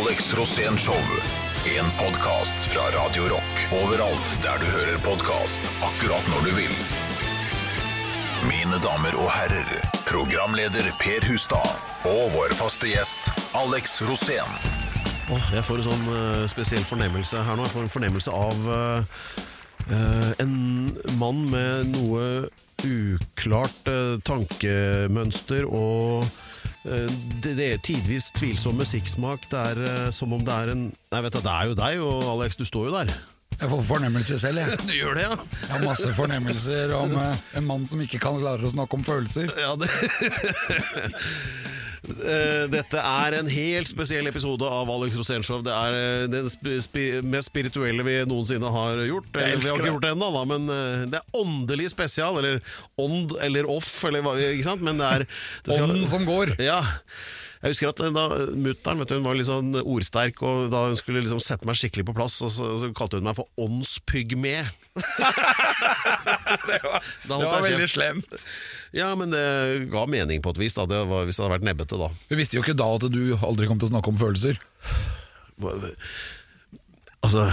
Alex Rosén Show. En podkast fra Radio Rock. Overalt der du hører podkast. Akkurat når du vil. Mine damer og herrer, programleder Per Hustad og vår faste gjest Alex Rosén. Oh, jeg får en sånn uh, spesiell fornemmelse her nå. Jeg får en fornemmelse av uh, uh, en mann med noe uklart tankemønster og det, det er tidvis tvilsom musikksmak. Det er eh, som om det er en Nei, vet du, det er jo deg, og Alex, du står jo der. Jeg får fornemmelser selv, jeg. Du gjør det, ja? Jeg har masse fornemmelser om eh, en mann som ikke kan klare å snakke om følelser. Ja, det Eh, Dette er en helt spesiell episode av Alex Rosénshow. Det er eh, den sp spi mest spirituelle vi noensinne har gjort. Eller, vi har ikke gjort det ennå, da, men eh, det er åndelig spesial. Eller ånd eller off, eller hva, ikke sant? Men det er det skal- Ånden som går. Ja. Jeg husker at eh, da Mutter'n hun var litt sånn ordsterk, og da hun skulle liksom sette meg skikkelig på plass, og så, så kalte hun meg for åndspygme. det var, det var veldig slemt. Ja, men det ga mening på et vis, da. Det var, hvis det hadde vært nebbete, da. Hun visste jo ikke da at du aldri kom til å snakke om følelser. Altså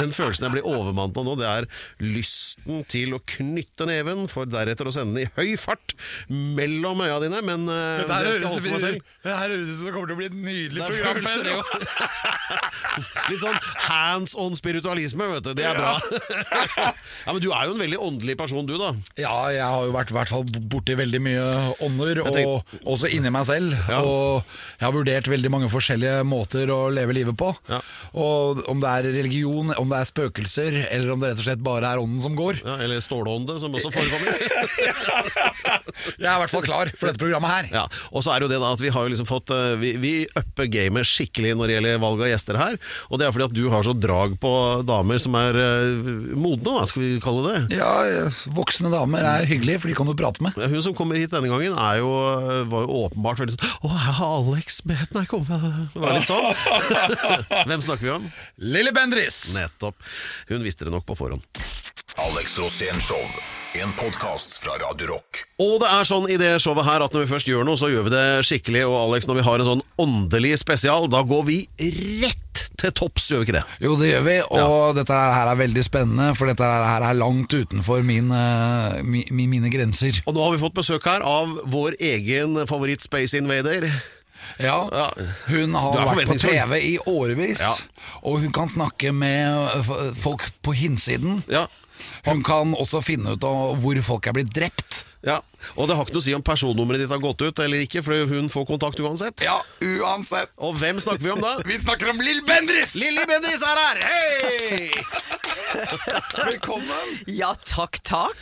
Den følelsen jeg blir overmannet av nå, det er lysten til å knytte neven, for deretter å sende den i høy fart mellom øya dine, men eh, det skal jeg holde for meg selv. høres ut som det kommer til å bli et nydelig Det følelser, jo. Litt sånn hands on spiritualisme, vet du. Det er bra. ja, Men du er jo en veldig åndelig person, du, da. Ja, jeg har jo vært i hvert fall borti veldig mye ånder, og også inni meg selv. Ja. Og jeg har vurdert veldig mange forskjellige måter å leve livet på. Ja. Og om det er religion, om det er spøkelser, eller om det rett og slett bare er ånden som går. Ja, eller stålånde, som også forekommer. Jeg er i hvert fall klar for dette programmet her. Ja, og så er det jo det da at vi har jo liksom fått eh, Vi, vi upper gamet skikkelig når det gjelder valg av gjester her. Og det er fordi at du har så drag på damer som er eh, modne, da, skal vi kalle det. Ja, voksne damer er hyggelige, for de kan du prate med. Hun som kommer hit denne gangen, er jo, var jo åpenbart veldig sånn Å, jeg har Alex bedt meg komme. Det var litt sånn. Hvem snakker vi om? Lilly Bendris! Nettopp. Hun visste det nok på forhånd. Alex Rosén Show. En podkast fra Radio Rock. Og det er sånn i det showet her at når vi først gjør noe, så gjør vi det skikkelig. Og Alex, når vi har en sånn åndelig spesial, da går vi rett til topps, gjør vi ikke det? Jo, det gjør vi, og dette her er veldig spennende, for dette her er langt utenfor min, eh, mi, mi, mine grenser. Og nå har vi fått besøk her av vår egen favoritt Space Invader. Ja, Ja. Hun har vært på. TV i årevis, Ja. og hun kan snakke med folk på hinsiden. Ja. Hun kan også finne ut av hvor folk er blitt drept. ja. Og det har ikke noe å si om personnummeret ditt har gått ut eller ikke, for hun får kontakt uansett. Ja, uansett. Og hvem snakker vi om da? Vi snakker om Lill Bendris! Lilly Bendris er her! Hei! Velkommen! Ja, takk, takk.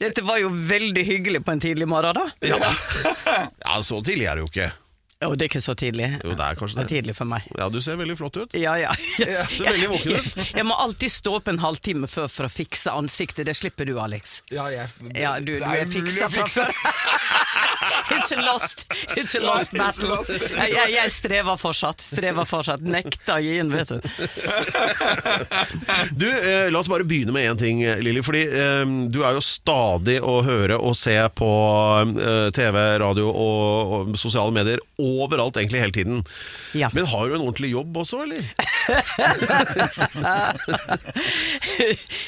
Dette var jo veldig hyggelig på en tidlig morgen, da. Ja, så tidlig er det jo ikke. Å, det er ikke så tidlig. Jo, det er kanskje Det er tidlig for meg. Ja, du ser veldig flott ut. Ja, ja. ser veldig våken ut. Jeg, jeg må alltid stå opp en halvtime før for å fikse ansiktet. Det slipper du, Alex. Ja, jeg, Ja, du, det du er mulig å fikse. It's a lost, it's a lost battle. Jeg, jeg, jeg strever fortsatt. Strever fortsatt. Nekter å gi inn, vet du. Du, eh, La oss bare begynne med én ting, Lilly. Fordi eh, du er jo stadig å høre og se på eh, TV, radio og, og sosiale medier overalt, egentlig hele tiden. Ja. Men har du en ordentlig jobb også, eller?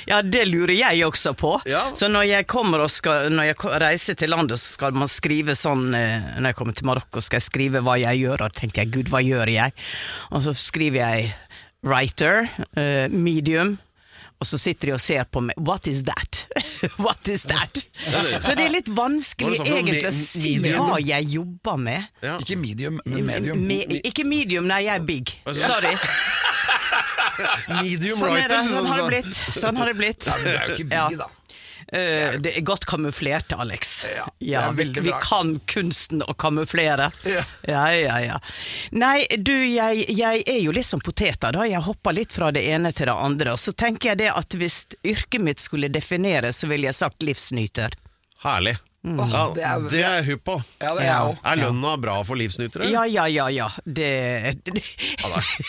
Ja, det lurer jeg også på. Ja. Så når jeg kommer og skal Når jeg reiser til landet, så skal man skrive sånn eh, Når jeg kommer til Marokko, skal jeg skrive hva jeg gjør, og tenker jeg gud, hva gjør jeg? Og så skriver jeg writer, eh, medium. Og så sitter de og ser på meg. What is that? What is that? Så det er litt vanskelig det så for noe? egentlig å si medium? hva jeg jobber med. Ja. Ikke medium, men medium. Me, ikke medium, nei, jeg er big. Sorry. Medium Sånn, er det, writer, sånn har det blitt. Sånn har det blitt. Ja, men det er jo ikke Ja. big, da. Eh, det er godt kamuflert, Alex. Ja, Ja, vi, vi kan kunsten å kamuflere. Ja. ja, ja. ja. Nei, du, jeg, jeg er jo litt som poteter, da. Jeg hopper litt fra det ene til det andre. Og så tenker jeg det at hvis yrket mitt skulle defineres, så ville jeg sagt livsnyter. Herlig. Mm. Ja, det er- det er jeg hypp på. Ja, det er jeg. Er lønna bra for livsnytere? Ja, ja, ja, ja. Det, det,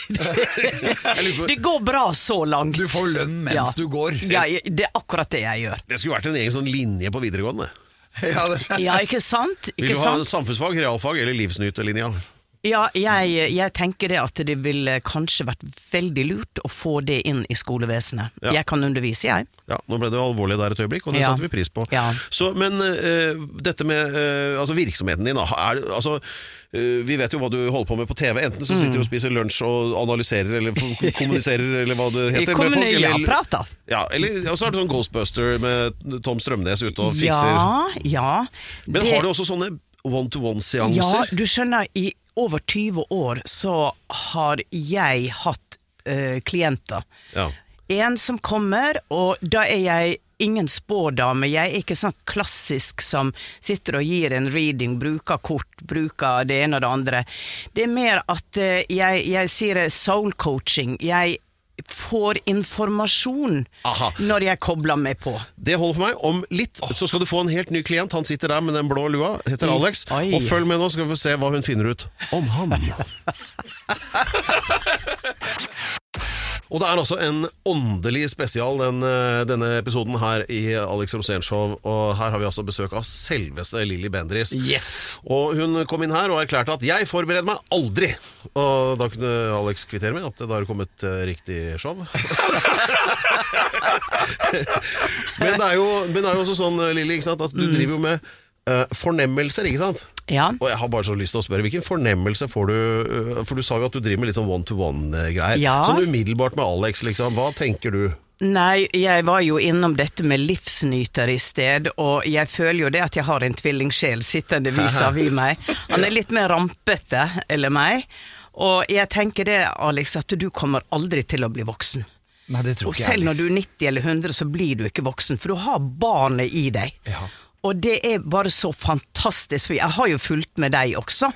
det går bra så langt. Du får lønn mens Ja. du går. Ja, det er akkurat det jeg gjør. Det skulle vært en egen sånn linje på videregående. Ja, det. Ja, ikke sant? Vil du ha sant? samfunnsfag, realfag eller livsnyterlinja? Ja, jeg, jeg tenker det at det ville kanskje vært veldig lurt å få det inn i skolevesenet. Ja. Jeg kan undervise, jeg. Ja, Nå ble det jo alvorlig der et øyeblikk, og det Ja. satte vi pris på. Ja. Så, men uh, dette med uh, altså virksomheten din, da. Er, altså, uh, vi vet jo hva du holder på med på TV. Enten så sitter du og spiser lunsj og analyserer eller kommuniserer, eller hva det heter. med folk, eller, ja, prata. Ja, eller og så er det sånn Ghostbuster med Tom Strømnes ute og fikser. Ja, ja. Men har du også sånne one-to-one-seanser? Ja, du skjønner, i over 20 år så har jeg hatt uh, klienter. Ja. En som kommer, og da er jeg ingen spådame. Jeg er ikke sånn klassisk som sitter og gir en reading, bruker kort, bruker det ene og det andre. Det er mer at eh, jeg, jeg sier soul coaching. Jeg får informasjon Aha. når jeg kobler meg på. Det holder for meg. Om litt så skal du få en helt ny klient. Han sitter der med den blå lua, heter. Alex. Oi. Og følg med nå, så skal vi få se hva hun finner ut om han. Og det er altså en åndelig spesial den, eh, denne episoden her i Alex Rosénshow. Og her har vi altså besøk av selveste Lilly Bendriss. Yes! Og hun kom inn her og erklærte at 'jeg forbereder meg aldri'. Og da kunne Alex kvittere med at da har det kommet eh, riktig show. men det jo, men det er jo også sånn, Lilly, at du driver jo med eh, fornemmelser, ikke sant? Ja. Og jeg har bare så lyst til å spørre, hvilken fornemmelse får du uh, For du sa jo at du driver med litt sånn one-to-one-greier. Ja. Sånn umiddelbart med Alex, liksom. Hva tenker du? Nei, jeg var jo innom dette med livsnyter i sted, og jeg føler jo det at jeg har en tvillingsjel sittende vis-à-vis meg. Han er litt mer rampete eller meg, og jeg tenker det, Alex, at du kommer aldri til å bli voksen. Nei, det tror Og ikke jeg. selv når Alex. du er 90 eller 100, så blir du ikke voksen, for du har barnet i deg. Ja. Og det er bare så fantastisk, for jeg har jo fulgt med deg også.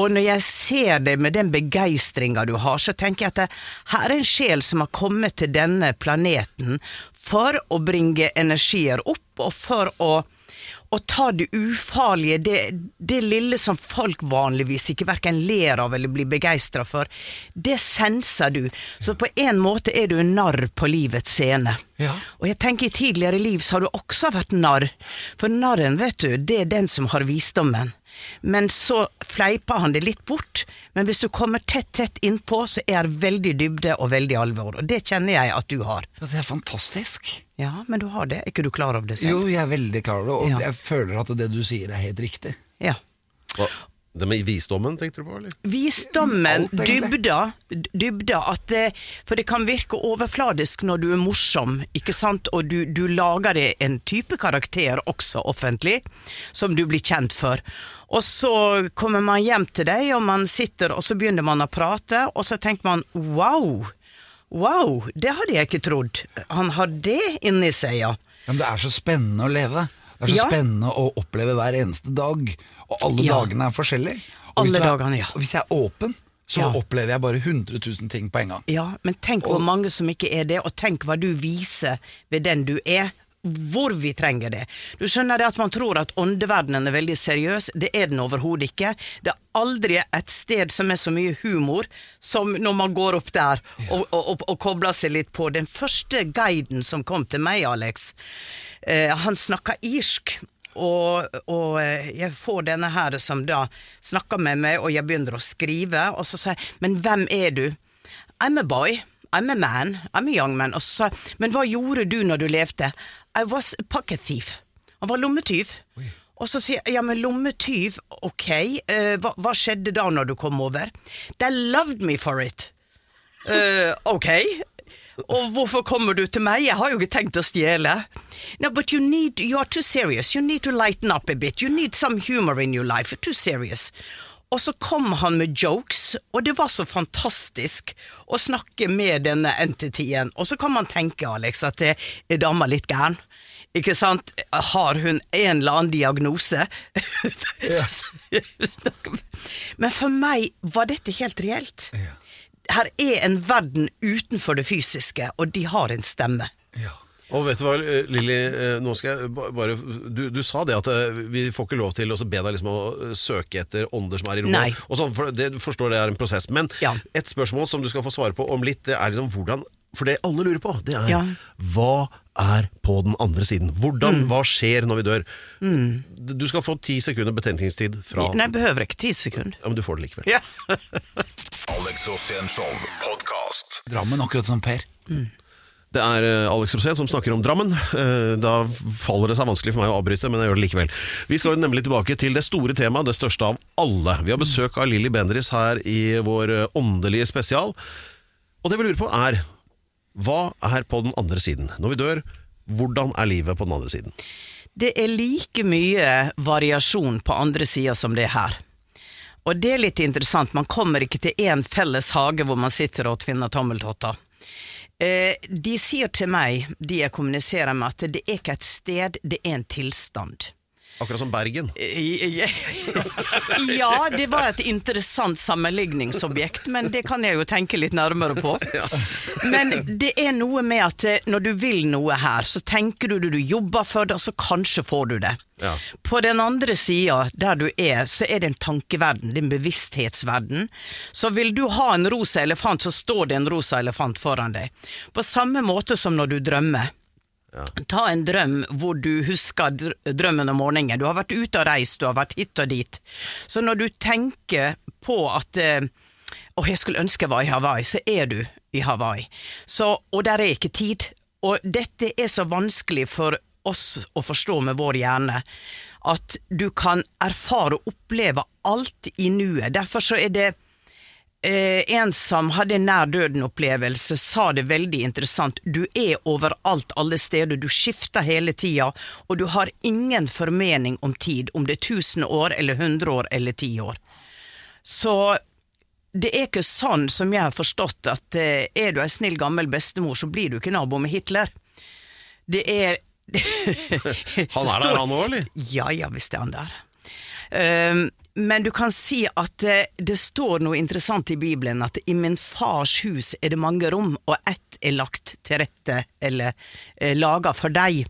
Og når jeg ser deg med den begeistringa du har, så tenker jeg at det, her er en sjel som har kommet til denne planeten for å bringe energier opp, og for å å ta det ufarlige, det, det lille som folk vanligvis ikke hverken ler av eller blir begeistra for, det senser du. Så på en måte er du en narr på livets scene. Ja. Og jeg tenker i tidligere liv så har du også vært narr, for narren, vet du, det er den som har visdommen. Men så fleiper han det litt bort, men hvis du kommer tett, tett innpå, så er det veldig dybde og veldig alvor, og det kjenner jeg at du har. Ja, Det er fantastisk. Ja, men du har det, er ikke du klar over det selv? Jo, jeg er veldig klar over det, og Ja. jeg føler at det du sier er helt riktig. Ja. Det med visdommen, tenkte du på? eller? Visdommen, Alt, dybda, dybda at For det kan virke overfladisk når du er morsom, ikke sant, og du, du lager deg en type karakter også offentlig, som du blir kjent for. Og så kommer man hjem til deg, og man sitter, og så begynner man å prate, og så tenker man wow, wow, det hadde jeg ikke trodd. Han har det inni seg, ja. Ja, men det er så spennende å leve. Det er så Ja. spennende å oppleve hver eneste dag. Og alle Ja. dagene er forskjellige. Og Alle er- dagene, ja. Og hvis jeg er åpen, så Ja. opplever jeg bare 100 000 ting på en gang. Ja, men tenk hvor mange som ikke er det, og tenk hva du viser ved den du er. Hvor vi trenger det. Du skjønner det at man tror at åndeverdenen er veldig seriøs. Det er den overhodet ikke. Det er aldri et sted som er så mye humor som når man går opp der og, og, og, og kobler seg litt på. Den første guiden som kom til meg, Alex, eh, han snakka irsk. Og, og eh, jeg får denne her som da snakker med meg, og jeg begynner å skrive, og så sier jeg 'men hvem er du'? I'm a boy. I'm a man. I'm a young man. Og så sa jeg, men hva gjorde du når du levde? I was a pocket thief. Han var lommetyv. Og så sier jeg, ja, men lommetyv, ok, uh, hva, hva skjedde da når du kom over? They loved me for it. Uh, ok. Og hvorfor kommer du til meg? Jeg har jo ikke tenkt å stjele. No, but you need, you are too serious. You need to lighten up a bit. You need some humor in your life. You're too serious. Og så kom han med jokes, og det var så fantastisk å snakke med denne entityen. Og så kan man tenke, Alex, at det er dama litt gæren. Ikke sant? Har hun en eller annen diagnose? Men for meg var dette helt reelt. Her er en verden utenfor det fysiske, og de har en stemme. Og vet du hva, Lilly, eh, nå skal jeg bare Du, du sa det at eh, vi får ikke lov til å be deg liksom å eh, søke etter ånder som er i rommet. Og sånn, for det, du forstår det er en prosess. Men Ja. et spørsmål som du skal få svare på om litt, det er liksom hvordan For det alle lurer på, det er Ja. hva er på den andre siden? Hvordan, Hva skjer når vi dør? Du skal få ti sekunder betenkningstid fra Nei, jeg behøver ikke ti sekunder. Ja, men du får det likevel. Ja. Alex Show. Drammen, akkurat som Per. Det er eh, Alex Rosén som snakker om Drammen. Eh, Da faller det seg vanskelig for meg å avbryte, men jeg gjør det likevel. Vi skal jo nemlig tilbake til det store temaet, det største av alle. Vi har besøk av Lilly Bendriss her i vår eh, åndelige spesial. Og det vi lurer på er hva er på den andre siden? Når vi dør, hvordan er livet på den andre siden? Det er like mye variasjon på andre sida som det er her. Og det er litt interessant, man kommer ikke til én felles hage hvor man sitter og tvinner tommeltotter. Eh, de sier til meg, de jeg kommuniserer med, at det er ikke et sted, det er en tilstand. Akkurat som Bergen. Ja, det var et interessant sammenligningsobjekt, men det kan jeg jo tenke litt nærmere på. Men det er noe med at eh, når du vil noe her, så tenker du det, du jobber for det, og så kanskje får du det. Ja. På den andre sida, der du er, så er det en tankeverden, er en bevissthetsverden. Så vil du ha en rosa elefant, så står det en rosa elefant foran deg. På samme måte som når du drømmer. Ta en drøm hvor du husker drømmen om morgenen. Du har vært ute og reist, du har vært hit og dit. Så når du tenker på at Åh, Å, jeg skulle ønske jeg var i Hawaii, så er du i Hawaii. Så, og der er ikke tid. Og dette er så vanskelig for oss å forstå med vår hjerne. At du kan erfare og oppleve alt i nuet. Derfor så er det Eh, en som hadde en nær døden-opplevelse, sa det veldig interessant. Du er overalt, alle steder. Du skifter hele tida, og du har ingen formening om tid, om det er 1000 år eller 100 år eller 10 år. Så det er ikke sånn som jeg har forstått at eh, er du ei snill gammel bestemor, så blir du ikke nabo med Hitler. Det er Han er der, han òg, eller? ja, ja, visst er han der. Ehm, men du kan si at eh, det står noe interessant i Bibelen, at i min fars hus er det mange rom, og ett er lagt til rette, eller eh, laga for deg.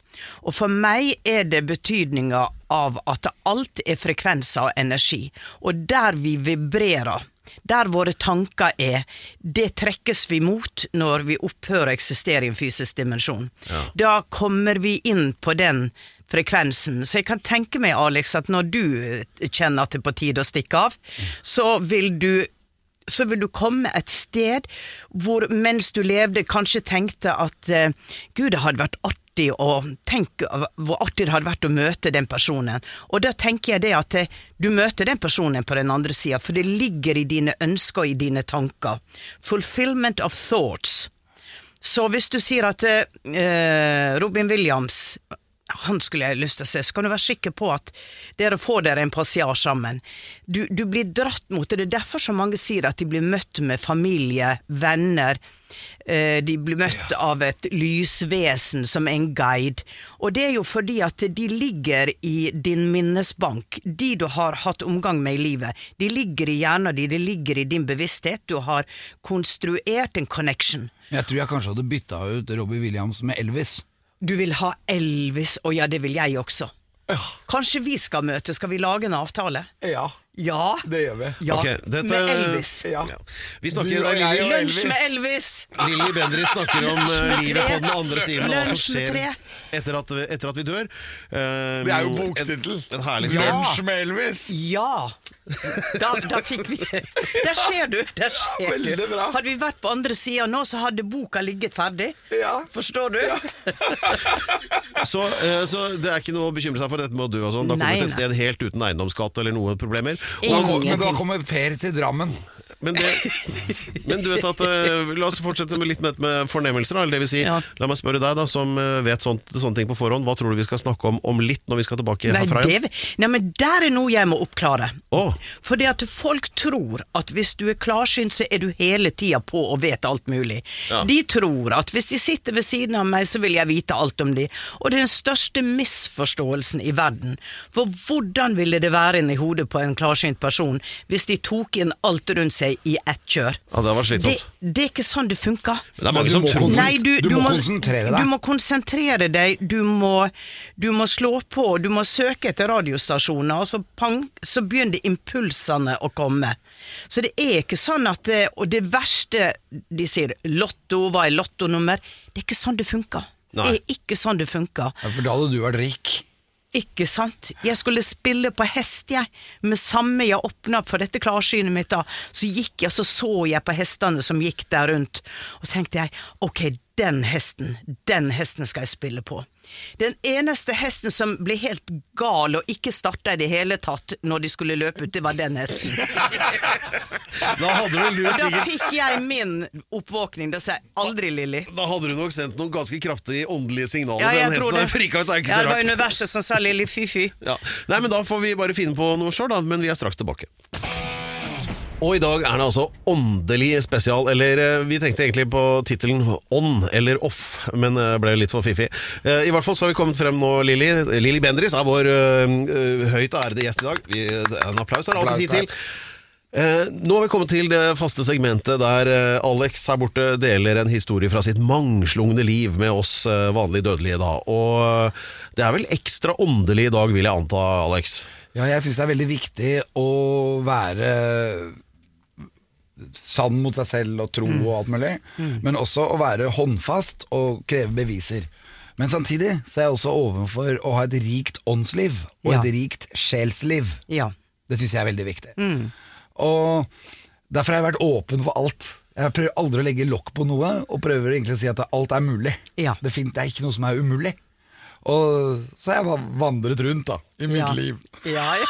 Og for meg er det betydninga av at alt er frekvenser og energi, og der vi vibrerer, der våre tanker er, det trekkes vi mot når vi opphører å eksistere i en fysisk dimensjon. Da kommer vi inn på den frekvensen. Så jeg kan tenke meg, Alex, at når du kjenner at det er på tide å stikke av, så vil du så vil du komme et sted hvor mens du levde kanskje tenkte at uh, gud, det hadde vært artig å tenke hvor artig det hadde vært å møte den personen. Og da tenker jeg det at uh, du møter den personen på den andre sida, for det ligger i dine ønsker og i dine tanker. Fulfillment of thoughts. Så hvis du sier at uh, Robin Williams han skulle jeg lyst til å se, så kan du være sikker på at dere får dere en passiar sammen. Du, du blir dratt mot det. Det er derfor så mange sier at de blir møtt med familie, venner. Eh, de blir møtt av et lysvesen som en guide. Og det er jo fordi at de ligger i din minnesbank. De du har hatt omgang med i livet. De ligger i hjernen din, de ligger i din bevissthet. Du har konstruert en connection. Jeg tror jeg kanskje hadde bytta ut Robbie Williams med Elvis. Du vil ha Elvis, og ja, det vil jeg også. Kanskje vi skal møte, skal vi lage en avtale? Ja, Ja. det gjør vi. Ja, Okay, dette- med Elvis. Ja. Ja. Vi snakker og Lunsj med Elvis! Lilly Bendriss snakker om eh, livet på den andre siden, og hva som skjer etter at, etter at vi dør. Eh, Det er jo boktittel. Ja. Lunsj med Elvis. Ja! Da, da fikk vi Der ser du! Der ser du. Hadde vi vært på andre sida nå, så hadde boka ligget ferdig. Ja. Forstår du? Så, uh, så det er ikke noe å bekymre seg for dette med å dø og sånn. Da kommer du til et sted helt uten eiendomsskatt eller noen problemer. Da Og, kom, men da kommer Per til Drammen. Men, det, men du vet at eh, La oss fortsette med litt med, med fornemmelser. Da, eller det vil si, Ja. La meg spørre deg, da, som eh, vet sånt, sånne ting på forhånd. Hva tror du vi skal snakke om om litt når vi skal tilbake Nei, herfra igjen? det, nei, men der er noe jeg må oppklare. Å, Fordi at folk tror at hvis du er klarsynt, så er du hele tida på og vet alt mulig. Ja. De tror at hvis de sitter ved siden av meg, så vil jeg vite alt om de. Og det er den største misforståelsen i verden. For hvordan ville det være inni hodet på en klarsynt person hvis de tok inn alt rundt seg i ett kjør? ja, det var Det, slitsomt. det er ikke sånn det funker. Men det er mange du som tror Nei, du, du må konsentrere deg. Du må konsentrere deg, du må, du må slå på, du må søke etter radiostasjoner, og så pang, så begynner impulsene å komme. Så det er ikke sånn at det, Og det verste De sier lotto, hva er lottonummer? Det er ikke sånn det funker. Nei. Det er ikke sånn det funker. Ja, For da hadde du vært rik. Ikke sant? Jeg skulle spille på hest, jeg. Med samme jeg åpna for dette klarsynet mitt da, så gikk jeg, så så jeg på hestene som gikk der rundt, og tenkte jeg ok, den hesten, den hesten skal jeg spille på. Den eneste hesten som ble helt gal og ikke starta i det hele tatt når de skulle løpe ut, det var den hesten. Da hadde vel du Da fikk jeg min oppvåkning. Da sa jeg aldri Lilly. Da hadde du nok sendt noen ganske kraftige åndelige signaler. Ja, jeg den tror det. frika ut, det er ikke Ja, så det var rart. universet som sa Lilly fy-fy. Ja. Nei, men Da får vi bare finne på noe sjøl, da. Men vi er straks tilbake. Og i dag er det altså åndelig spesial, eller eh, vi tenkte egentlig på tittelen On eller Off, men eh, ble litt for fiffig. Eh, I hvert fall så har vi kommet frem nå, Lilly. Lilly Bendriss er vår eh, høyt ærede gjest i dag. Vi, en applaus er det alltid tid til. Eh, nå har vi kommet til det faste segmentet der eh, Alex her borte deler en historie fra sitt mangslungne liv med oss vanlige dødelige. da Og det er vel ekstra åndelig i dag, vil jeg anta, Alex? Ja, jeg syns det er veldig viktig å være sann mot seg selv og tro og alt mulig, men også å være håndfast og kreve beviser. Men samtidig så er jeg også overfor å ha et rikt åndsliv og Ja. et rikt sjelsliv. Ja. Det syns jeg er veldig viktig. Og derfor har jeg vært åpen for alt. Jeg prøver aldri å legge lokk på noe, og prøver egentlig å si at alt er mulig. Ja. Det er ikke noe som er umulig. Og så har jeg bare vandret rundt da, i mitt Ja. liv. Ja.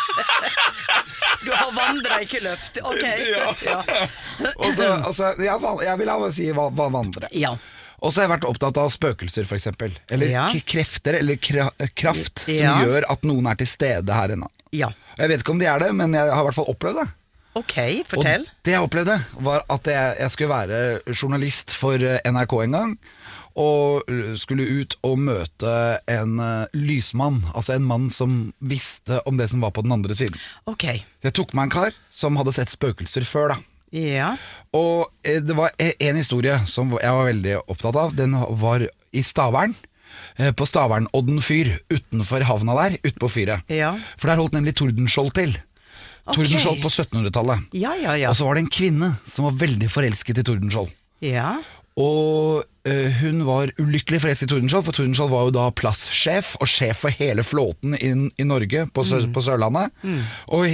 Du har vandra, ikke løpt. Ok. Ja. Og så, altså, jeg, jeg vil ha si hva, hva vandre. Ja. Og så har jeg vært opptatt av spøkelser, f.eks. Eller Ja. krefter, eller kra kraft, som Ja. gjør at noen er til stede her inne. ja. Jeg vet ikke om de er det, men jeg har i hvert fall opplevd det. Ok, fortell. Og det jeg opplevde, var at jeg, jeg skulle være journalist for eh, NRK en gang. Og skulle ut og møte en eh, lysmann, altså en mann som visste om det som var på den andre siden. Ok. Jeg tok meg en kar som hadde sett spøkelser før, da. Ja. Og eh, det var e- en historie som jeg var veldig opptatt av. Den var i Stavern. eh, På Stavernodden fyr, utenfor havna der, utpå fyret. Ja. For der holdt nemlig Tordenskjold til. Okay. Tordenskjold på 1700-tallet. Ja, ja, ja. Og så var det en kvinne som var veldig forelsket i Tordenskjold. Ja. Og eh, hun var ulykkelig forelsket i Tordenskjold, for Tordenskjold var jo da plasssjef og sjef for hele flåten inn, i Norge, på, Sø på Sørlandet. Og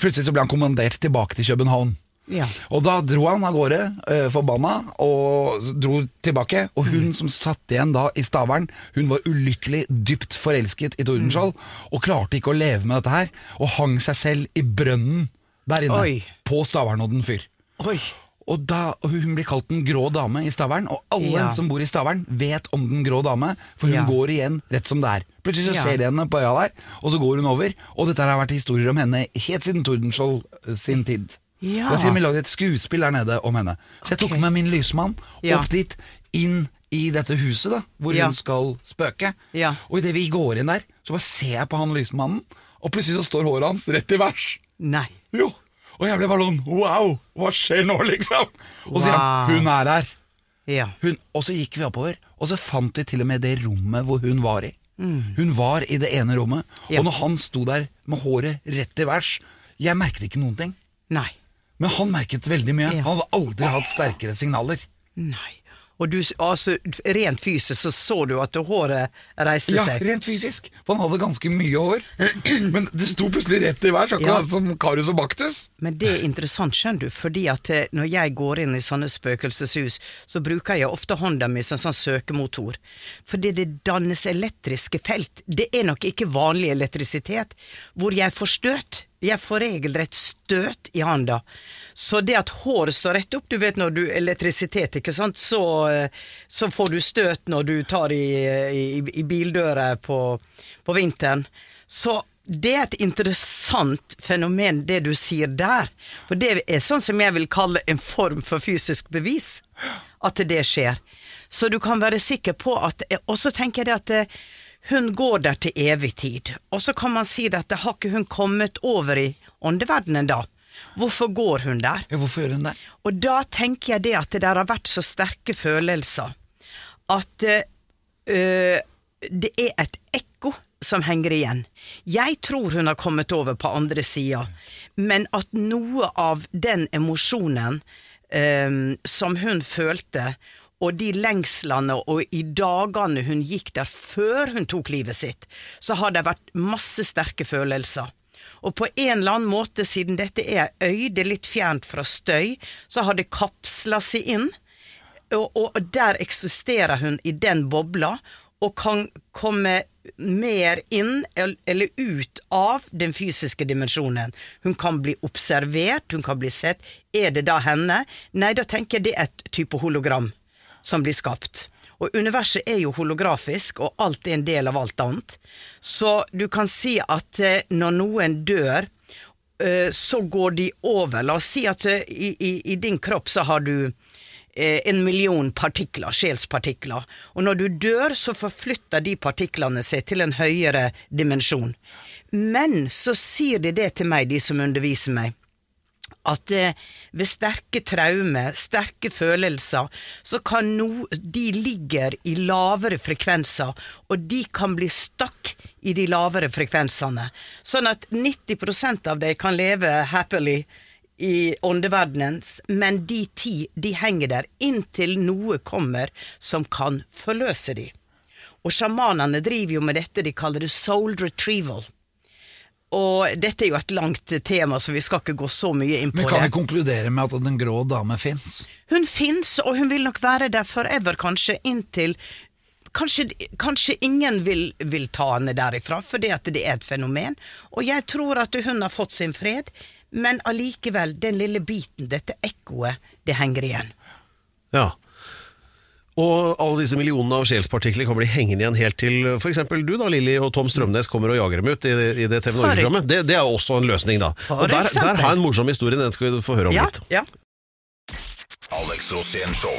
plutselig så ble han kommandert tilbake til København. Ja. Og da dro han av gårde, eh, forbanna, og dro tilbake. Og hun som satt igjen da i Stavern, hun var ulykkelig dypt forelsket i Tordenskjold, og klarte ikke å leve med dette her, og hang seg selv i brønnen der inne, Oi. på Stavernodden fyr. Oi. Og, da, og Hun blir kalt Den grå dame i Stavern, og alle Ja. som bor i Stavern vet om Den grå dame, for hun Ja. går igjen rett som det er. Plutselig så Ja. ser de henne på øya der, og så går hun over. Og dette har vært historier om henne helt siden Tordenskjold eh, sin tid. Ja. Det er til og med laget et skuespill der nede om henne. Så jeg tok okay. med min lysmann opp dit, inn i dette huset da, hvor hun skal spøke. Ja. Og idet vi går inn der, så bare ser jeg på han lysmannen, og plutselig så står håret hans rett i vers. Nei. Jo. Og jeg ble bare sånn Wow, hva skjer nå, liksom? Og så sier han Wow. hun er her. Ja. Hun, og så gikk vi oppover, og så fant vi til og med det rommet hvor hun var i. Hun var i det ene rommet, Mm. Ja. og når han sto der med håret rett i vers Jeg merket ikke noen ting. Nei. Men han merket veldig mye. Ja. Han hadde aldri hatt sterkere signaler. Nei. Og du, altså, rent fysisk så så du at håret reiste seg? Ja, rent fysisk. For han hadde ganske mye hår. Men det sto plutselig rett i vær akkurat Ja. som Karius og Baktus. Men det er interessant, skjønner du, fordi at eh, når jeg går inn i sånne spøkelseshus, så bruker jeg ofte hånda mi som sånn søkemotor. Fordi det dannes elektriske felt. Det er nok ikke vanlig elektrisitet, hvor jeg får støt. Jeg får regelrett støt i handa. Så det at håret står rett opp, du vet når du elektrisitet, ikke sant, så, eh, så får du støt når du tar i, i, i bildører på, på vinteren. Så det er et interessant fenomen, det du sier der. For det er sånn som jeg vil kalle en form for fysisk bevis, at det skjer. Så du kan være sikker på at Og så tenker jeg det at eh, hun går der til evig tid. Og så kan man si at det har ikke hun kommet over i åndeverdenen da? Hvorfor går hun der? Ja, hvorfor gjør hun det? Og da tenker jeg det at det der har vært så sterke følelser at øh, det er et ekko som henger igjen. Jeg tror hun har kommet over på andre sida, men at noe av den emosjonen øh, som hun følte, og de lengslene og i dagene hun gikk der før hun tok livet sitt, så har det vært masse sterke følelser. Og på en eller annen måte, siden dette er øy, det er litt fjernt fra støy, så har det kapsla seg inn. Og, og der eksisterer hun i den bobla, og kan komme mer inn eller ut av den fysiske dimensjonen. Hun kan bli observert, hun kan bli sett. Er det da henne? Nei, da tenker jeg det er et type hologram som blir skapt. Og universet er jo holografisk, og alt er en del av alt annet. Så du kan si at eh, når noen dør, eh, så går de over. La oss si at eh, i, i, i din kropp så har du en million partikler, sjelspartikler. Og når du dør, så forflytter de partiklene seg til en høyere dimensjon. Men så sier de det til meg, de som underviser meg at eh, ved sterke traumer, sterke følelser, så kan no, de ligger i lavere frekvenser, og de kan bli stakk i de lavere frekvensene. Sånn at 90% av dem kan leve happily i åndeverdenen, men de ti, de henger der inntil noe kommer som kan forløse de. Og sjamanene driver jo med dette de kaller det soul retrieval. Og dette er jo et langt tema, så vi skal ikke gå så mye inn på det. Men kan vi konkludere med at den grå dame fins? Hun fins, og hun vil nok være der forever, kanskje, inntil Kanskje, kanskje ingen vil, vil, ta henne derifra, fordi at det er et fenomen. Og jeg tror at hun har fått sin fred, men allikevel, den lille biten, dette ekkoet, det henger igjen. Ja, og alle disse millionene av sjelspartikler kommer de hengende igjen helt til f.eks. du da, Lilly, og Tom Strømnes kommer og jager dem ut i, i det TV Norge-programmet. Det, det, er også en løsning, da. og der, der, har jeg en morsom historie, den skal vi få høre om ja, litt. Ja. Alex Rosén Show.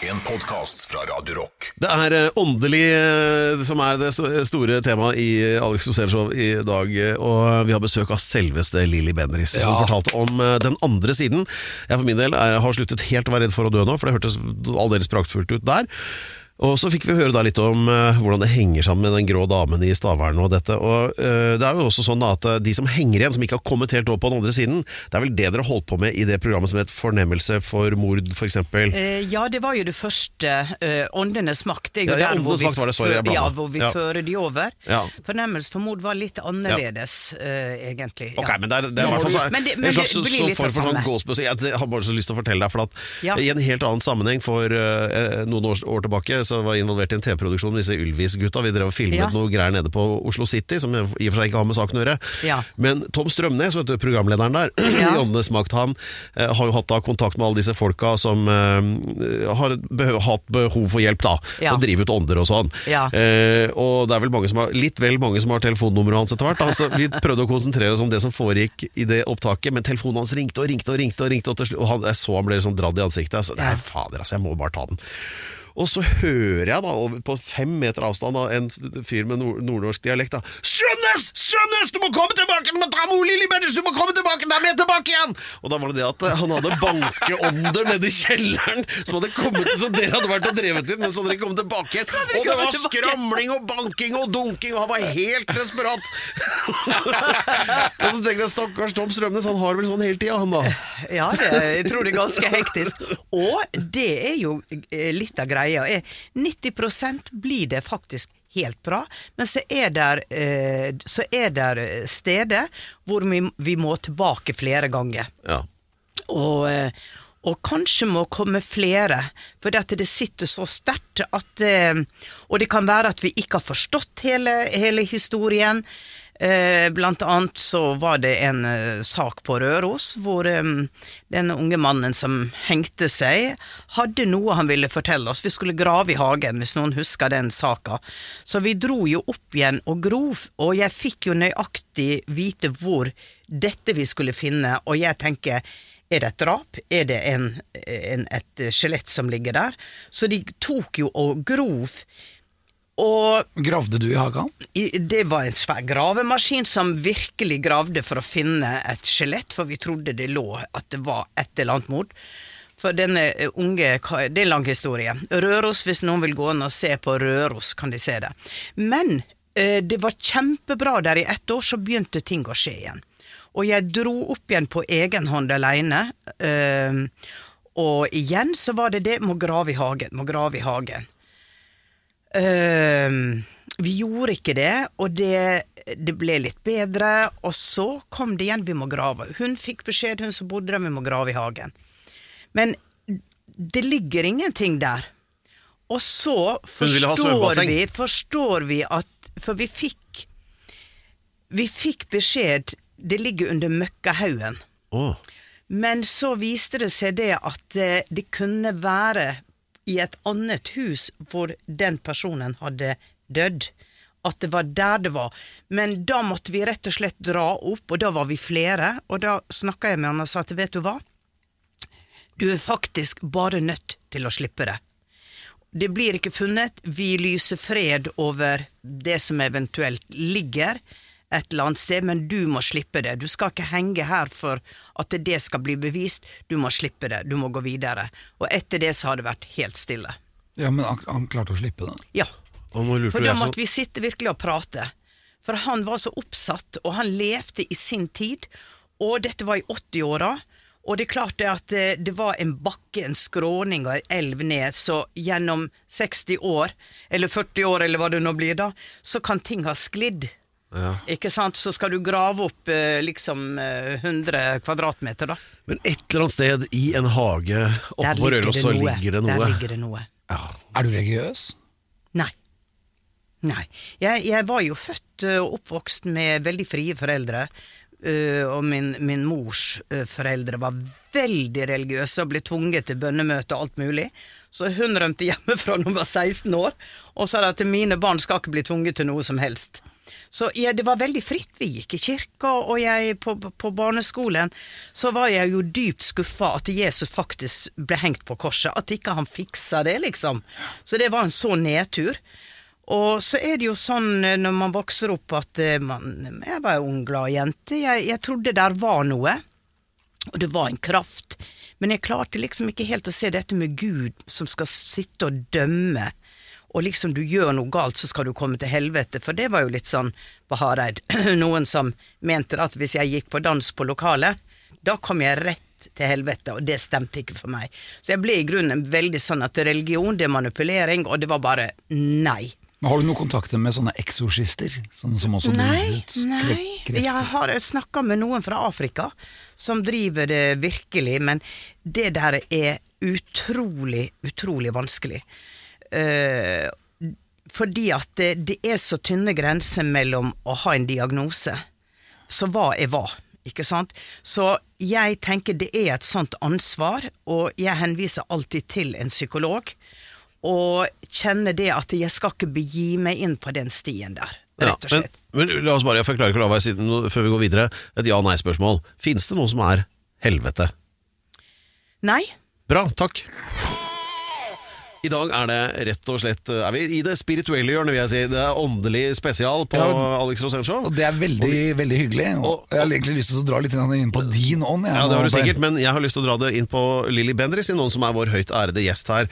En podkast fra Radio Rock. Det er eh, åndelig eh, som er det store temaet i Alex Rosén Show i dag. Og vi har besøk av selveste Lilly Bendriss, ja. som fortalte om eh, den andre siden. Jeg for min del er, har sluttet helt å være redd for å dø nå, for det hørtes aldeles praktfullt ut der. Og Så fikk vi høre da litt om uh, hvordan det henger sammen med den grå damen i Stavern og dette. Og uh, Det er jo også sånn at uh, de som henger igjen, som ikke har kommet helt opp på den andre siden, det er vel det dere holdt på med i det programmet som het Fornemmelse for mord, f.eks.? Uh, ja, det var jo det første. Åndenes makt. Det er jo ja, ja, der hvor vi, makt var det, sorry, ja, hvor vi ja. fører de over. Fornemmelse for mord var litt annerledes, egentlig. Ok, men det er, det er i hvert fall så, men det, men en slags det blir litt form for sånn gåsbøsse. Jeg har bare så lyst til å fortelle deg, for at i en helt annen sammenheng for noen år, år tilbake så var involvert i en TV-produksjon med disse Ylvis-gutta. Vi drev og filmet ja. noe greier nede på Oslo City, som i og for seg ikke har med saken å gjøre. Ja. Men Tom Strømnes, vet du, programlederen der, ja. i Åndenes makt, han eh, har jo hatt da kontakt med alle disse folka som eh, har behøv, hatt behov for hjelp, da. Ja. Og drive ut ånder og sånn. Eh, og det er vel mange som har, litt vel mange som har telefonnummeret hans etter hvert. Altså, vi prøvde å konsentrere oss om det som foregikk i det opptaket, men telefonen hans ringte og ringte og ringte, og ringte, og, til, og han, jeg så han ble sånn dradd i ansiktet. Altså, Nei, fader, altså, jeg må bare ta den. Og så hører jeg da på fem meter avstand av en fyr med nord nordnorsk dialekt da Strømnes! Strømnes! Du må komme tilbake! Du må ta med Lilly Bendriss! Du må komme tilbake! Da er vi tilbake igjen! Og da var det det at han hadde bankeånder nede i kjelleren som hadde kommet Som dere hadde vært og drevet ut, men så hadde de kommet tilbake igjen. Og det var skramling og banking og dunking, og han var helt desperat. og så tenkte jeg stakkars Tom Strømnes, han har vel sånn hele tida, han da. Ja, det, jeg tror det er ganske hektisk. Og det er jo litt av greia greia er 90% blir det faktisk helt bra, men så er det eh, der steder hvor vi, vi, må tilbake flere ganger. Ja. Og, eh, og, kanskje må komme flere, for det sitter så sterkt at eh, Og det kan være at vi ikke har forstått hele, hele historien. Eh, blant annet så var det en uh, sak på Røros hvor um, den unge mannen som hengte seg, hadde noe han ville fortelle oss. Vi skulle grave i hagen, hvis noen husker den saka. Så vi dro jo opp igjen og grov, og jeg fikk jo nøyaktig vite hvor dette vi skulle finne, og jeg tenker er det et drap? Er det en, en, et skjelett som ligger der? Så de tok jo og grov og Gravde du i hagen? Det var en svær gravemaskin som virkelig gravde for å finne et skjelett, for vi trodde det lå at det var et eller annet mord. For denne unge Det er en lang historie. Røros, hvis noen vil gå inn og se på Røros, kan de se det. Men Eh, Det var kjempebra der i ett år, så begynte ting å skje igjen. Og jeg dro opp igjen på egen hånd alene. eh, Og igjen så var det det, må grave i hagen, må grave i hagen. Eh, vi gjorde ikke det, og det, det ble litt bedre. Og så kom det igjen, vi må grave. Hun fikk beskjed, hun som bodde der, vi må grave i hagen. Men det ligger ingenting der. Og så forstår vi, forstår vi at For vi fikk Vi fikk beskjed Det ligger under møkkahaugen. Oh. Men så viste det seg det at eh, det kunne være i et annet hus hvor den personen hadde dødd. At det var der det var. Men da måtte vi rett og slett dra opp, og da var vi flere. Og da snakka jeg med han og sa at vet du hva, du er faktisk bare nødt til å slippe det. Det blir ikke funnet, vi lyser fred over det som eventuelt ligger et eller annet sted, men du må slippe det. Du skal ikke henge her for at det skal bli bevist, du må slippe det, du må gå videre. Og etter det så har det vært helt stille. Ja, Men han, han klarte å slippe det? Ja. For da måtte vi sitte virkelig og prate. For han var så oppsatt, og han levde i sin tid. Og dette var i 80-åra. Og det er klart det at eh, det var en bakke, en skråning og en elv ned, så gjennom 60 år, eller 40 år, eller hva det nå blir da, så kan ting ha sklidd. Ja. Ikke sant? Så skal du grave opp eh, liksom eh, 100 kvadratmeter, da. Men et eller annet sted i en hage oppe på Røros så ligger det noe. Der ligger det noe. Ja. Er du religiøs? Nei. Nei. Jeg, jeg var jo født og oppvokst med veldig frie foreldre. Uh, og min, min mors uh, foreldre var veldig religiøse og ble tvunget til bønnemøte og alt mulig. Så hun rømte hjemmefra da hun var 16 år, og sa at mine barn skal ikke bli tvunget til noe som helst. Så ja, det var veldig fritt. Vi gikk i kirka, og jeg på, på barneskolen så var jeg jo dypt skuffa at Jesus faktisk ble hengt på korset. At ikke han fiksa det, liksom. Så det var en så nedtur. Og så er det jo sånn eh, når man vokser opp at eh, man Jeg var jo ung, glad jente. Jeg, jeg trodde der var noe. Og det var en kraft. Men jeg klarte liksom ikke helt å se dette med Gud som skal sitte og dømme. Og liksom du gjør noe galt, så skal du komme til helvete. For det var jo litt sånn på Hareid. Noen som mente at hvis jeg gikk på dans på lokalet, da kom jeg rett til helvete, og det stemte ikke for meg. Så jeg ble i grunnen veldig sånn at religion, det er manipulering, og det var bare nei. Men Har du noen kontakter med sånne eksorsister? Sånne som også Nei, ut nei. Jeg har snakka med noen fra Afrika som driver det virkelig, men det der er utrolig, utrolig vanskelig. Eh, fordi at det, det er så tynne grenser mellom å ha en diagnose, så hva er hva? Ikke sant? Så jeg tenker det er et sånt ansvar, og jeg henviser alltid til en psykolog. Og kjenner det at jeg skal ikke begi meg inn på den stien der, rett og slett. slett. men la oss bare, jeg forklarer ikke la no- før vi går videre, et ja-nei-spørsmål. Fins det noe som er helvete? Nei, Bra, takk. I dag er det rett og slett Er vi i det spirituelle hjørnet, vil jeg si. Det er åndelig spesial på Ja, Alex Rosenshov. Og det er veldig, veldig hyggelig. Og, og- jeg har egentlig lyst til å dra litt inn på din ånd. Ja, det har du sikkert, men jeg har lyst til å dra det inn på Lilly Bendriss, noen som er vår høyt ærede gjest her.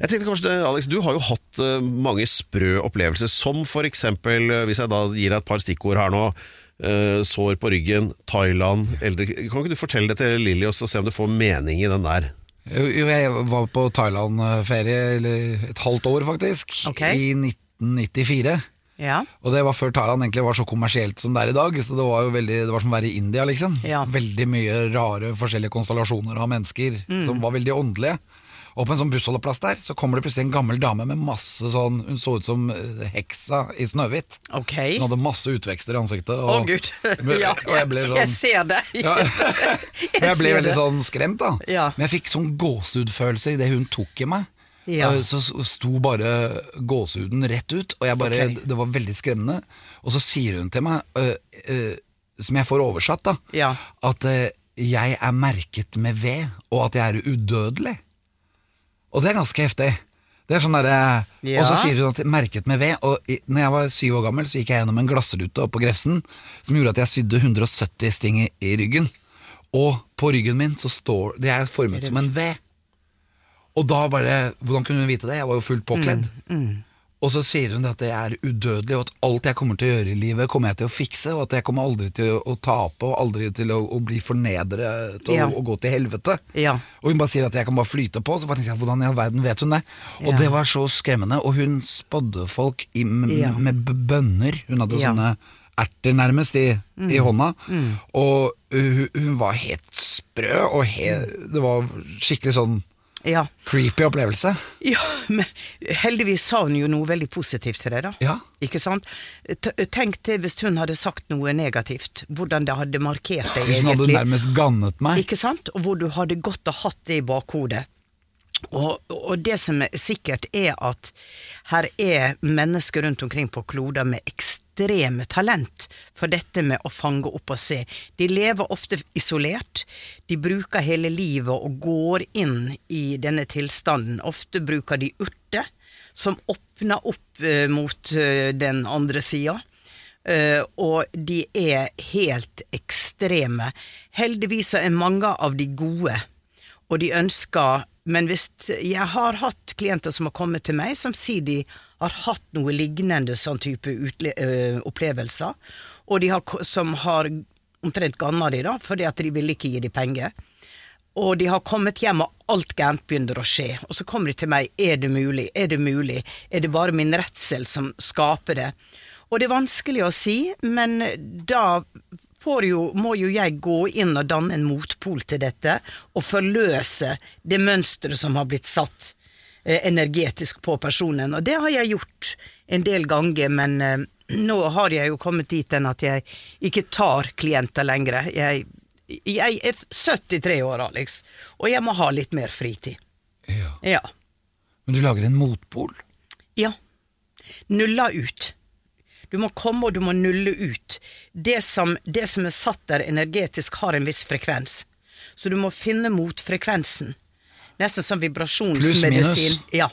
Jeg tenkte kanskje, Alex, Du har jo hatt eh, mange sprø opplevelser, som eksempel, eh, hvis jeg da gir deg et par stikkord her nå, eh, sår på ryggen, Thailand eldre. Kan ikke du fortelle det til Lilly og se om du får mening i den der? Jeg var på Thailand-ferie et halvt år, faktisk, Okay. i 1994. ja. Og det var før Thailand egentlig var så kommersielt som det er i dag. Så det var jo veldig, det var som å være i India, liksom. Ja. Veldig mye rare forskjellige konstellasjoner av mennesker som var veldig åndelige. Og på en sånn bussholdeplass der så kommer det plutselig en gammel dame med masse sånn Hun så ut som eh, heksa i Snøhvit. Ok. Hun hadde masse utvekster i ansiktet. Å, oh, gud. Ja, og jeg ble sånn jeg ser det. Ja. Men jeg ble veldig sånn skremt, da. Ja. Men jeg fikk sånn gåsehudfølelse idet hun tok i meg. Ja. Eh, Så sto bare gåsehuden rett ut, og jeg bare, okay. det var veldig skremmende. Og så sier hun til meg, eh, eh, som jeg får oversatt, da, Ja. at eh, jeg er merket med ved, og at jeg er udødelig. Og det er ganske heftig. Det er sånn der, Ja. Og så sier hun at jeg er merket med ved. Og i, når jeg var syv år gammel, så gikk jeg gjennom en glassrute på Grefsen som gjorde at jeg sydde 170 sting i, i ryggen. Og på ryggen min så står Det er formet som en V. Og da bare Hvordan kunne hun vite det? Jeg var jo fullt påkledd. Og så sier hun at jeg er udødelig, og at alt jeg kommer til å gjøre i livet, kommer jeg til å fikse, og at jeg kommer aldri til å, tape, og aldri til å, å bli fornedret og, Ja. og gå til helvete. Ja. Og hun bare sier at jeg kan bare flyte på, så bare tenkte jeg hvordan i all verden vet hun det? Og Ja. det var så skremmende, og hun spådde folk i, med bønner. Hun hadde sånne erter nærmest i, i Mm. hånda, og hun, hun var helt sprø, og he, det var skikkelig sånn Ja. creepy opplevelse. Ja, men heldigvis sa hun jo noe veldig positivt til deg, da. Ja. Ikke sant? T tenk det hvis hun hadde sagt noe negativt, hvordan det hadde markert deg Hvis hun hadde egentlig. nærmest gannet meg. Ikke sant? Og hvor du hadde gått og hatt det i bakhodet. Og, og det som er sikkert, er at her er mennesker rundt omkring på kloder med ekstreme talent for dette med å fange opp og se. De lever ofte isolert. De bruker hele livet og går inn i denne tilstanden. Ofte bruker de urter som åpner opp eh, mot eh, den andre sida. Uh, og de er helt ekstreme. Heldigvis er mange av de gode, og de ønsker Men hvis jeg har hatt klienter som har kommet til meg, som sier de har hatt noe lignende sånn type eh, opplevelser, og de har, som har omtrent ganna de, da, fordi at de ville ikke gi de penger. Og de har kommet hjem, og alt gærent begynner å skje. Og så kommer de til meg. Er det mulig? Er det mulig? Er det bare min redsel som skaper det? Og det er vanskelig å si, men da jo, må jo jeg gå inn og danne en motpol til dette, og forløse det mønsteret som har blitt satt eh, energetisk på personen. Og det har jeg gjort en del ganger, men eh, nå har jeg jo kommet dit hen at jeg ikke tar klienter lenger. Jeg, jeg er 73 år, Alex, og jeg må ha litt mer fritid. Ja. Ja. Men du lager en motpol. Ja. Nulla ut. Du må komme og du må nulle ut. Det som, det som er satt der energetisk, har en viss frekvens. Så du må finne motfrekvensen. Nesten som vibrasjonsmedisin. Pluss, Ja.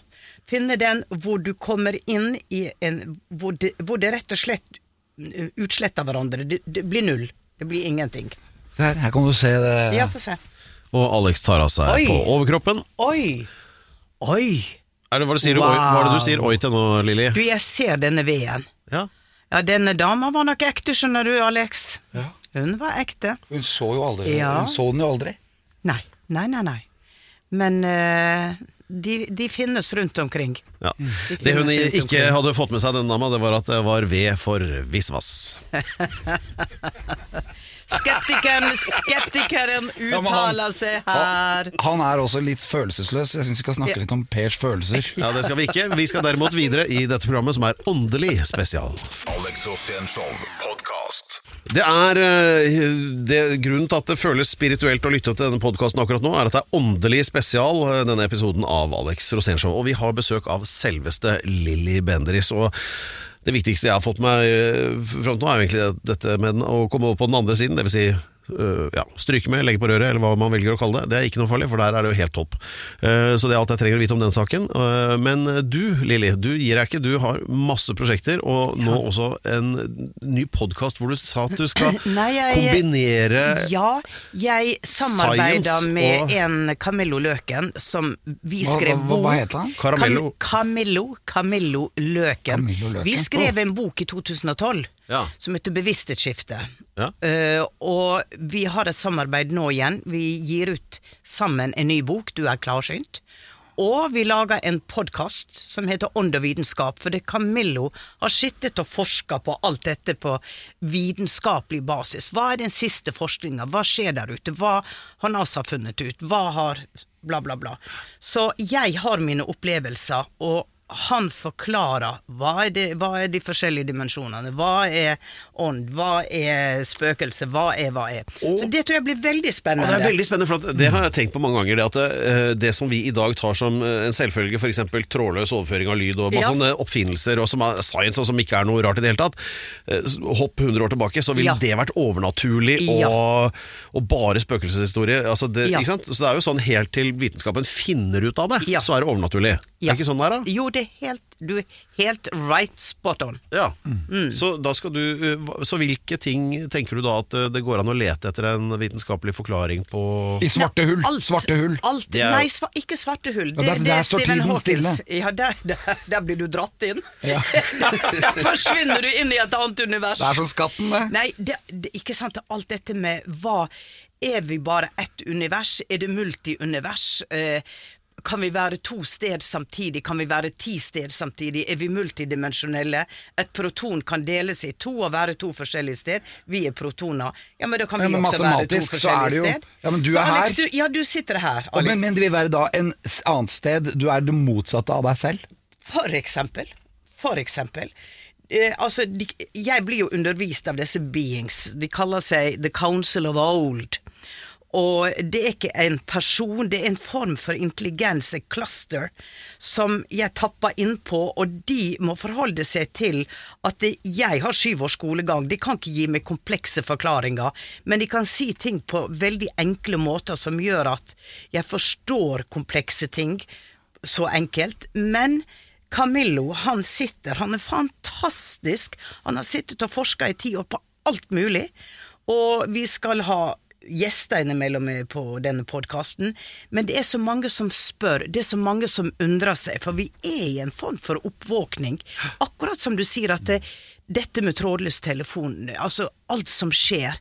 Finne den hvor du kommer inn i en Hvor det, hvor det rett og slett uh, utsletter hverandre. Det, det blir null. Det blir ingenting. Se her, her kan du se det. Ja, få se. Og Alex tar av seg Oi. på overkroppen. Oi! Oi! Er det, hva, er det sier du, oi, hva er det du sier oi til nå, Lilly? Du, jeg ser denne veden. Ja. Ja, denne dama var nok ekte, skjønner du, Alex. Ja. Hun var ekte. Hun så jo aldri Ja. Hun så den jo aldri. Nei, nei, nei, nei. Men uh, de, de finnes rundt omkring. Ja. De Det hun ikke omkring. hadde fått med seg, denne dama, det var at det var ved for visvas. Skeptikeren, skeptikeren uttaler seg her. Han er også litt følelsesløs. Jeg syns vi skal snakke litt om Pers følelser. Ja, Det skal vi ikke. Vi skal derimot videre i dette programmet, som er åndelig spesial. Alex Show. Det er eh, det, Grunnen til at det føles spirituelt å lytte til denne podkasten akkurat nå, er at det er åndelig spesial, eh, denne episoden av Alex Rosénshow. Og vi har besøk av selveste Lilly Bendriss. Og det viktigste jeg har fått meg eh, fram til nå, er jo egentlig dette med å komme over på den andre siden. Vil si ja, stryke med, legge på røret, eller hva man velger å kalle det. Det er ikke noe farlig, for der er det jo helt topp. Eh, Så det er alt jeg trenger å vite om den saken. Eh, Men du, Lilly, du gir deg ikke. Du har masse prosjekter, og nå også en ny podkast hvor du sa at du skal Nei, jeg- kombinere Ja, jeg samarbeida med og- en Camillo Løken, som vi skrev hva- hva, hva heter han? Caramello. Cam Camillo, Camillo Løken. Camillo Løken. Vi skrev en bok i 2012 Ja. som heter Bevissthetsskifte. Ja. Uh, og vi har et samarbeid nå igjen. Vi gir ut sammen en ny bok, Du er klarsynt. Og vi lager en podkast som heter Ånd og vitenskap, fordi Camillo har sittet og forska på alt dette på vitenskapelig basis. Hva er den siste forskninga? Hva skjer der ute? Hva har NASA funnet ut? Hva har bla, bla, bla. Så jeg har mine opplevelser, og han forklarer hva er, de, hva er de forskjellige dimensjonene, hva er ånd, hva er spøkelse, hva er hva er. Så det tror jeg blir veldig Og spennende. det er veldig spennende, for det har jeg tenkt på mange ganger. Det, at det, det som vi i dag tar som eh, en selvfølge, f.eks. trådløs overføring av lyd og masse Ja. sånne oppfinnelser og som er science og som ikke er noe rart i det hele tatt. eh, Hopp 100 år tilbake, så ville Ja. det vært overnaturlig Ja. og, og bare spøkelseshistorie. Altså det? Så det er jo sånn helt til vitenskapen finner ut av det, så er det overnaturlig. Er det ikke sånn det er, da? Jo, det det er helt, du er helt right spot on. Ja. Mm. Så, da skal du, eh, så hvilke ting tenker du da at eh, det går an å lete etter en vitenskapelig forklaring på I svarte hull. Alt, Svarte hull. Alt, er- Nei, sva, ikke svarte hull. Ja, der- der står tiden Hawkins. stille. Ja, der, der, der blir du dratt inn. Ja. der forsvinner du inn i et annet univers. Det er som skatten, det. Nei, det, det, ikke sant. Alt dette med hva Er vi bare ett univers? Er det multiunivers? Eh, kan vi være to sted samtidig? Kan vi være ti sted samtidig? Er vi multidimensjonelle? Et proton kan deles i to og være to forskjellige sted. Vi er protoner. Ja, men da kan Ja, vi men også være to forskjellige jo- sted. Ja, men du så er Alex, her. Du, ja, du sitter her, Alex. men, men det vil være da en annet sted Du er det motsatte av deg selv? For eksempel. For eksempel. Eh, altså, de, jeg blir jo undervist av disse beings. De kaller seg The Council of Old. Og det er ikke en person, det er en form for intelligens, et cluster, som jeg tapper innpå, og de må forholde seg til at jeg har syv års skolegang. De kan ikke gi meg komplekse forklaringer, men de kan si ting på veldig enkle måter som gjør at jeg forstår komplekse ting så enkelt. Men Camillo, han sitter, han er fantastisk. Han har sittet og forska i ti år på alt mulig. Og vi skal ha gjester innimellom på denne podkasten, men det er så mange som spør, det er så mange som undrer seg, for vi er i en form for oppvåkning. Akkurat som du sier at det, dette med trådløs telefon, altså alt som skjer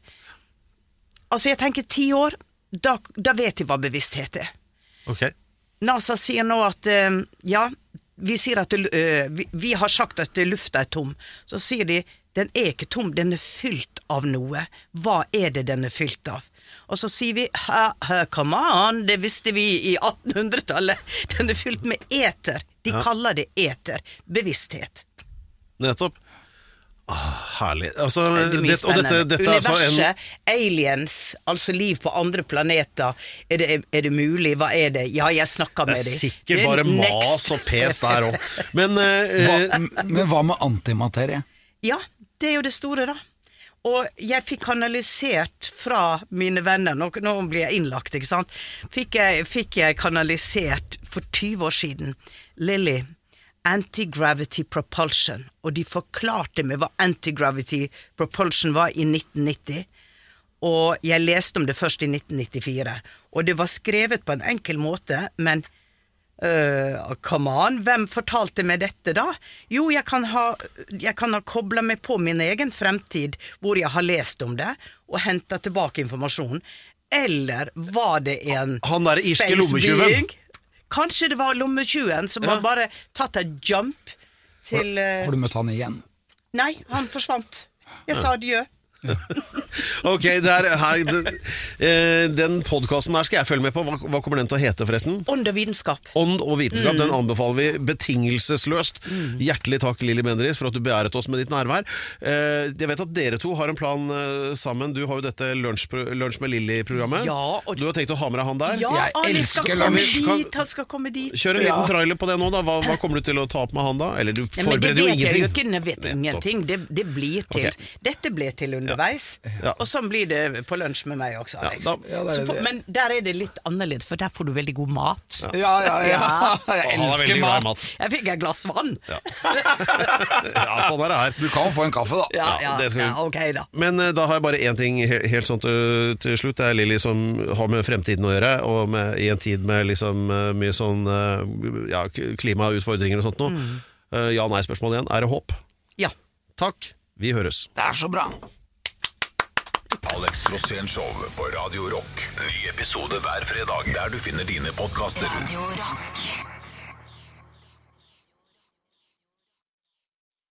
Altså, jeg tenker ti år, da, da vet de hva bevissthet er. Ok. NASA sier nå at eh, ja, vi sier at eh, vi, vi har sagt at lufta er tom. Så sier de den er ikke tom, den er fylt av noe. Hva er det den er fylt av? Og så sier vi hæ, hæ, come on, det visste vi i 1800-tallet. Den er fylt med eter. De kaller det eter. Bevissthet. Nettopp. Ah, herlig. Altså, Det er mye det, og dette, dette er altså en Universet, aliens, altså liv på andre planeter. Er det, er det mulig? Hva er det? Ja, jeg snakka Det er sikkert bare mas og pes der òg. Men eh, Hva, men hva med antimaterie? Ja, det er jo det store, da. Og jeg fikk kanalisert fra mine venner Nå, nå blir jeg innlagt, ikke sant. Fikk jeg, fikk jeg kanalisert for 20 år siden Lilly, anti-gravity propulsion. Og de forklarte meg hva anti-gravity propulsion var i 1990. Og jeg leste om det først i 1994. Og det var skrevet på en enkel måte, men Uh, come on, hvem fortalte meg dette da? Jo, jeg kan ha, jeg kan ha kobla meg på min egen fremtid, hvor jeg har lest om det, og henta tilbake informasjon. Eller var det en Han der irske lommetjuven lommetyven? Kanskje det var lommetyven som Ja. har bare tatt et jump til uh, Har du møtt han igjen? Nei, han forsvant. Jeg sa adjø. Ok, det er her eh, Den podkasten her skal jeg følge med på. Hva, hva kommer den til å hete, forresten? Ånd og vitenskap. Ånd og vitenskap, Mm. den anbefaler vi betingelsesløst. Hjertelig takk, Lilly Bendriss, for at du beæret oss med ditt nærvær. Eh, jeg vet at dere to har en plan eh, sammen. Du har jo dette Lunsj, Lunsj med Lilly-programmet. Ja, og- Du har tenkt å ha med deg han der? Ja, Jeg Ali skal elsker komme lunsj. dit! Han skal komme dit. Kjør en liten trailer på det nå, da. Hva, hva kommer du til å ta opp med han da? Eller du Nei, men det forbereder jo vet jeg ingenting. jo ikke, jeg vet ingenting. Det, det blir til. Ok. Dette ble til underveis, Ja. og sånn blir det på lunsj med meg også, Alex. da- Ja, det er det. men der er det litt annerledes, for der får du veldig god mat. Ja, ja, ja. Jeg er elsker i mat. Jeg fikk et glass vann. Ja, sånn er det her. Du kan få en kaffe, da. Ja, Ja, ja, det skal ja, ok da. Men uh, da har jeg bare én ting he helt sånn til, til slutt. Det er Lilly som har med fremtiden å gjøre, og med, i en tid med liksom eh, mye sånn eh, ja, klimautfordringer og sånt noe. Mm. Eh, Ja-nei-spørsmål igjen. Er det håp? Ja. Takk. Vi høres. Det er så bra. Alex Rosén Show på Radio Rock. Ny episode hver fredag der du finner dine podkaster. Radio Rock.